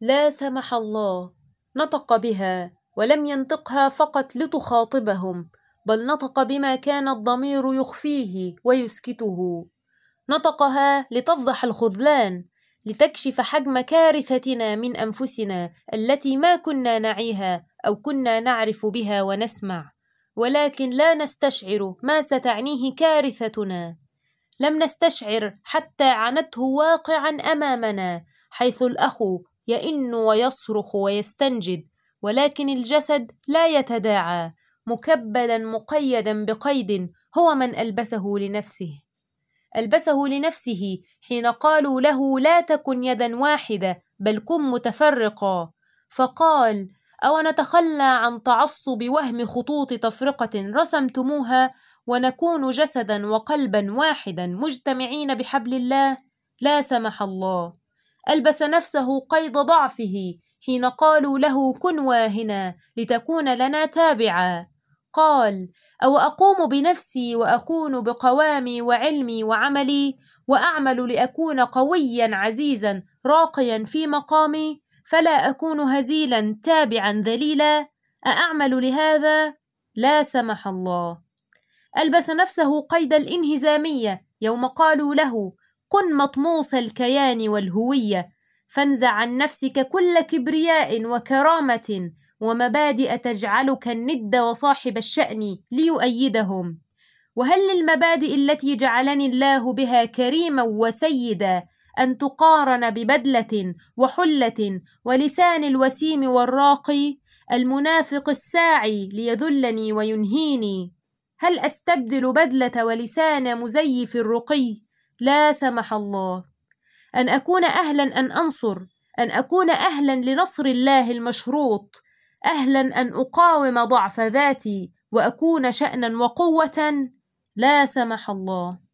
لا سمح الله نطق بها ولم ينطقها فقط لتخاطبهم بل نطق بما كان الضمير يخفيه ويسكته. نطقها لتفضح الخذلان لتكشف حجم كارثتنا من أنفسنا التي ما كنا نعيها أو كنا نعرف بها ونسمع. ولكن لا نستشعر ما ستعنيه كارثتنا. لم نستشعر حتى عنته واقعا أمامنا حيث الأخ يئن ويصرخ ويستنجد ولكن الجسد لا يتداعى مكبلا مقيدا بقيد هو من ألبسه لنفسه. ألبسه لنفسه حين قالوا له لا تكن يدا واحدة بل كن متفرقا. فقال أو نتخلى عن تعصب وهم خطوط تفرقة رسمتموها ونكون جسدا وقلبا واحدا مجتمعين بحبل الله؟ لا سمح الله. ألبس نفسه قيد ضعفه حين قالوا له كن واهنا لتكون لنا تابعا. قال أو أقوم بنفسي وأكون بقوامي وعلمي وعملي وأعمل لأكون قويا عزيزا راقيا في مقامي فلا أكون هزيلا تابعا ذليلا. أأعمل لهذا؟ لا سمح الله. ألبس نفسه قيد الإنهزامية يوم قالوا له كن مطموس الكيان والهوية فانزع عن نفسك كل كبرياء وكرامة ومبادئ تجعلك الند وصاحب الشأن ليؤيدهم. وهل للمبادئ التي جعلني الله بها كريما وسيدا أن تقارن ببدلة وحلة ولسان الوسيم والراقي؟ المنافق الساعي ليذلني وينهيني. هل أستبدل بدلة ولسان مزيف الرقي؟ لا سمح الله. أن أكون أهلا أن أنصر أن أكون أهلا لنصر الله المشروط أهلا أن أقاوم ضعف ذاتي وأكون شانا وقوه لا سمح الله.